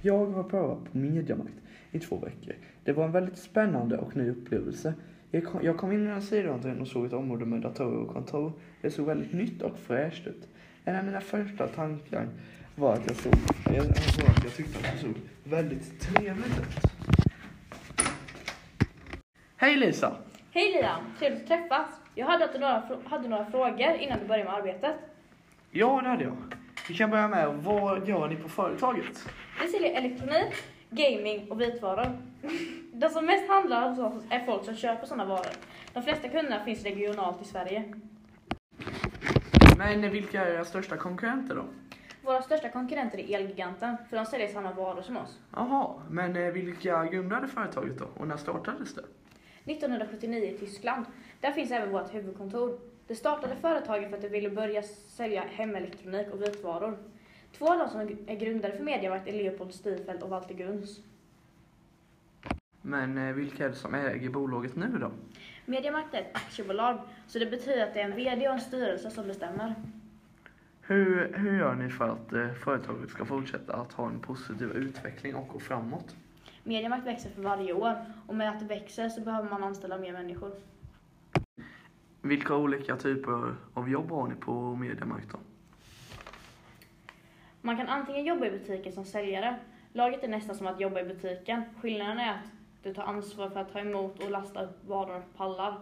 Jag har prövat på Mediamarkt i två veckor. Det var en väldigt spännande och ny upplevelse. Jag kom, jag kom in i den sidan och såg ett område med datorer och kontor. Det såg väldigt nytt och fräscht ut. En av mina första tankar var att jag såg, jag, att jag tyckte att det såg väldigt trevligt ut. Hej Lisa! Hej Liam, trevligt att träffas. Jag hade några, hade några frågor innan vi började med arbetet. Ja, det hade jag. Vi kan börja med, vad gör ni på företaget? Vi säljer elektronik, gaming och vitvaror. De som mest handlar hos oss är folk som köper sådana varor. De flesta kunderna finns regionalt i Sverige. Men vilka är era största konkurrenter då? Våra största konkurrenter är Elgiganten, för de säljer samma varor som oss. Jaha, men eh, vilka grundade företaget då? Och när startades det? 1979 i Tyskland. Där finns även vårt huvudkontor. Det startade företaget för att de ville börja sälja hemelektronik och vitvaror. Två av de som är grundare för Mediamarkt är Leopold Stiefel och Walter Guns. Men eh, vilka är det som äger bolaget nu då? Mediamarkt är ett aktiebolag, så det betyder att det är en VD och en styrelse som bestämmer. Hur, hur gör ni för att eh, företaget ska fortsätta att ha en positiv utveckling och gå framåt? Mediamarkt växer för varje år och med att det växer så behöver man anställa mer människor. Vilka olika typer av jobb har ni på Mediamarkt då? Man kan antingen jobba i butiken som säljare. Laget är nästan som att jobba i butiken. Skillnaden är att du tar ansvar för att ta emot och lasta upp varor på pallar.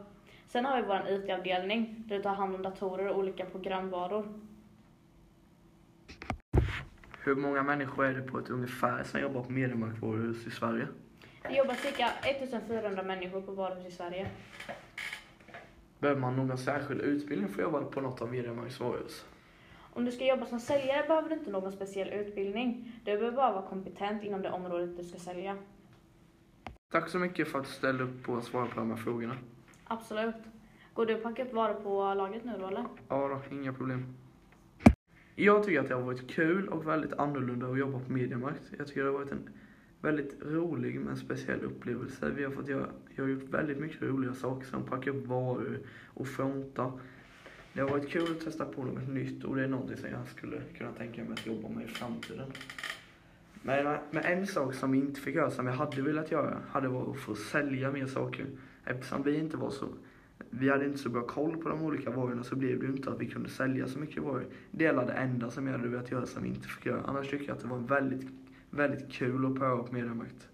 Sen har vi vår IT-avdelning där du tar hand om datorer och olika programvaror. Hur många människor är det på ett ungefär som jobbar på Mediamarkt varuhus i Sverige? Det jobbar cirka 1400 människor på varuhus i Sverige. Behöver man någon särskild utbildning för att jobba på något av Mediamarkts varuhus? Om du ska jobba som säljare behöver du inte någon speciell utbildning. Du behöver bara vara kompetent inom det området du ska sälja. Tack så mycket för att du ställde upp på att svara på de här frågorna. Absolut. Går du och packar upp varor på lagret nu då eller? Ja då, inga problem. Jag tycker att det har varit kul och väldigt annorlunda att jobba på Mediamarkt. Jag tycker det har varit en väldigt rolig men speciell upplevelse. Vi har fått göra, jag har gjort väldigt mycket roliga saker som packa upp varor och fronta. Det har varit kul att testa på något nytt och det är någonting som jag skulle kunna tänka mig att jobba med i framtiden. Men, eh, men en sak som vi inte fick göra, som vi hade velat göra, hade varit att få sälja mer saker. Eftersom vi inte var så vi hade inte så bra koll på de olika varorna så blev det inte att vi kunde sälja så mycket varor. Det är det enda som jag hade velat göra som vi inte fick göra. Annars tycker jag att det var en väldigt, väldigt kul att pröva på Mediamarkt.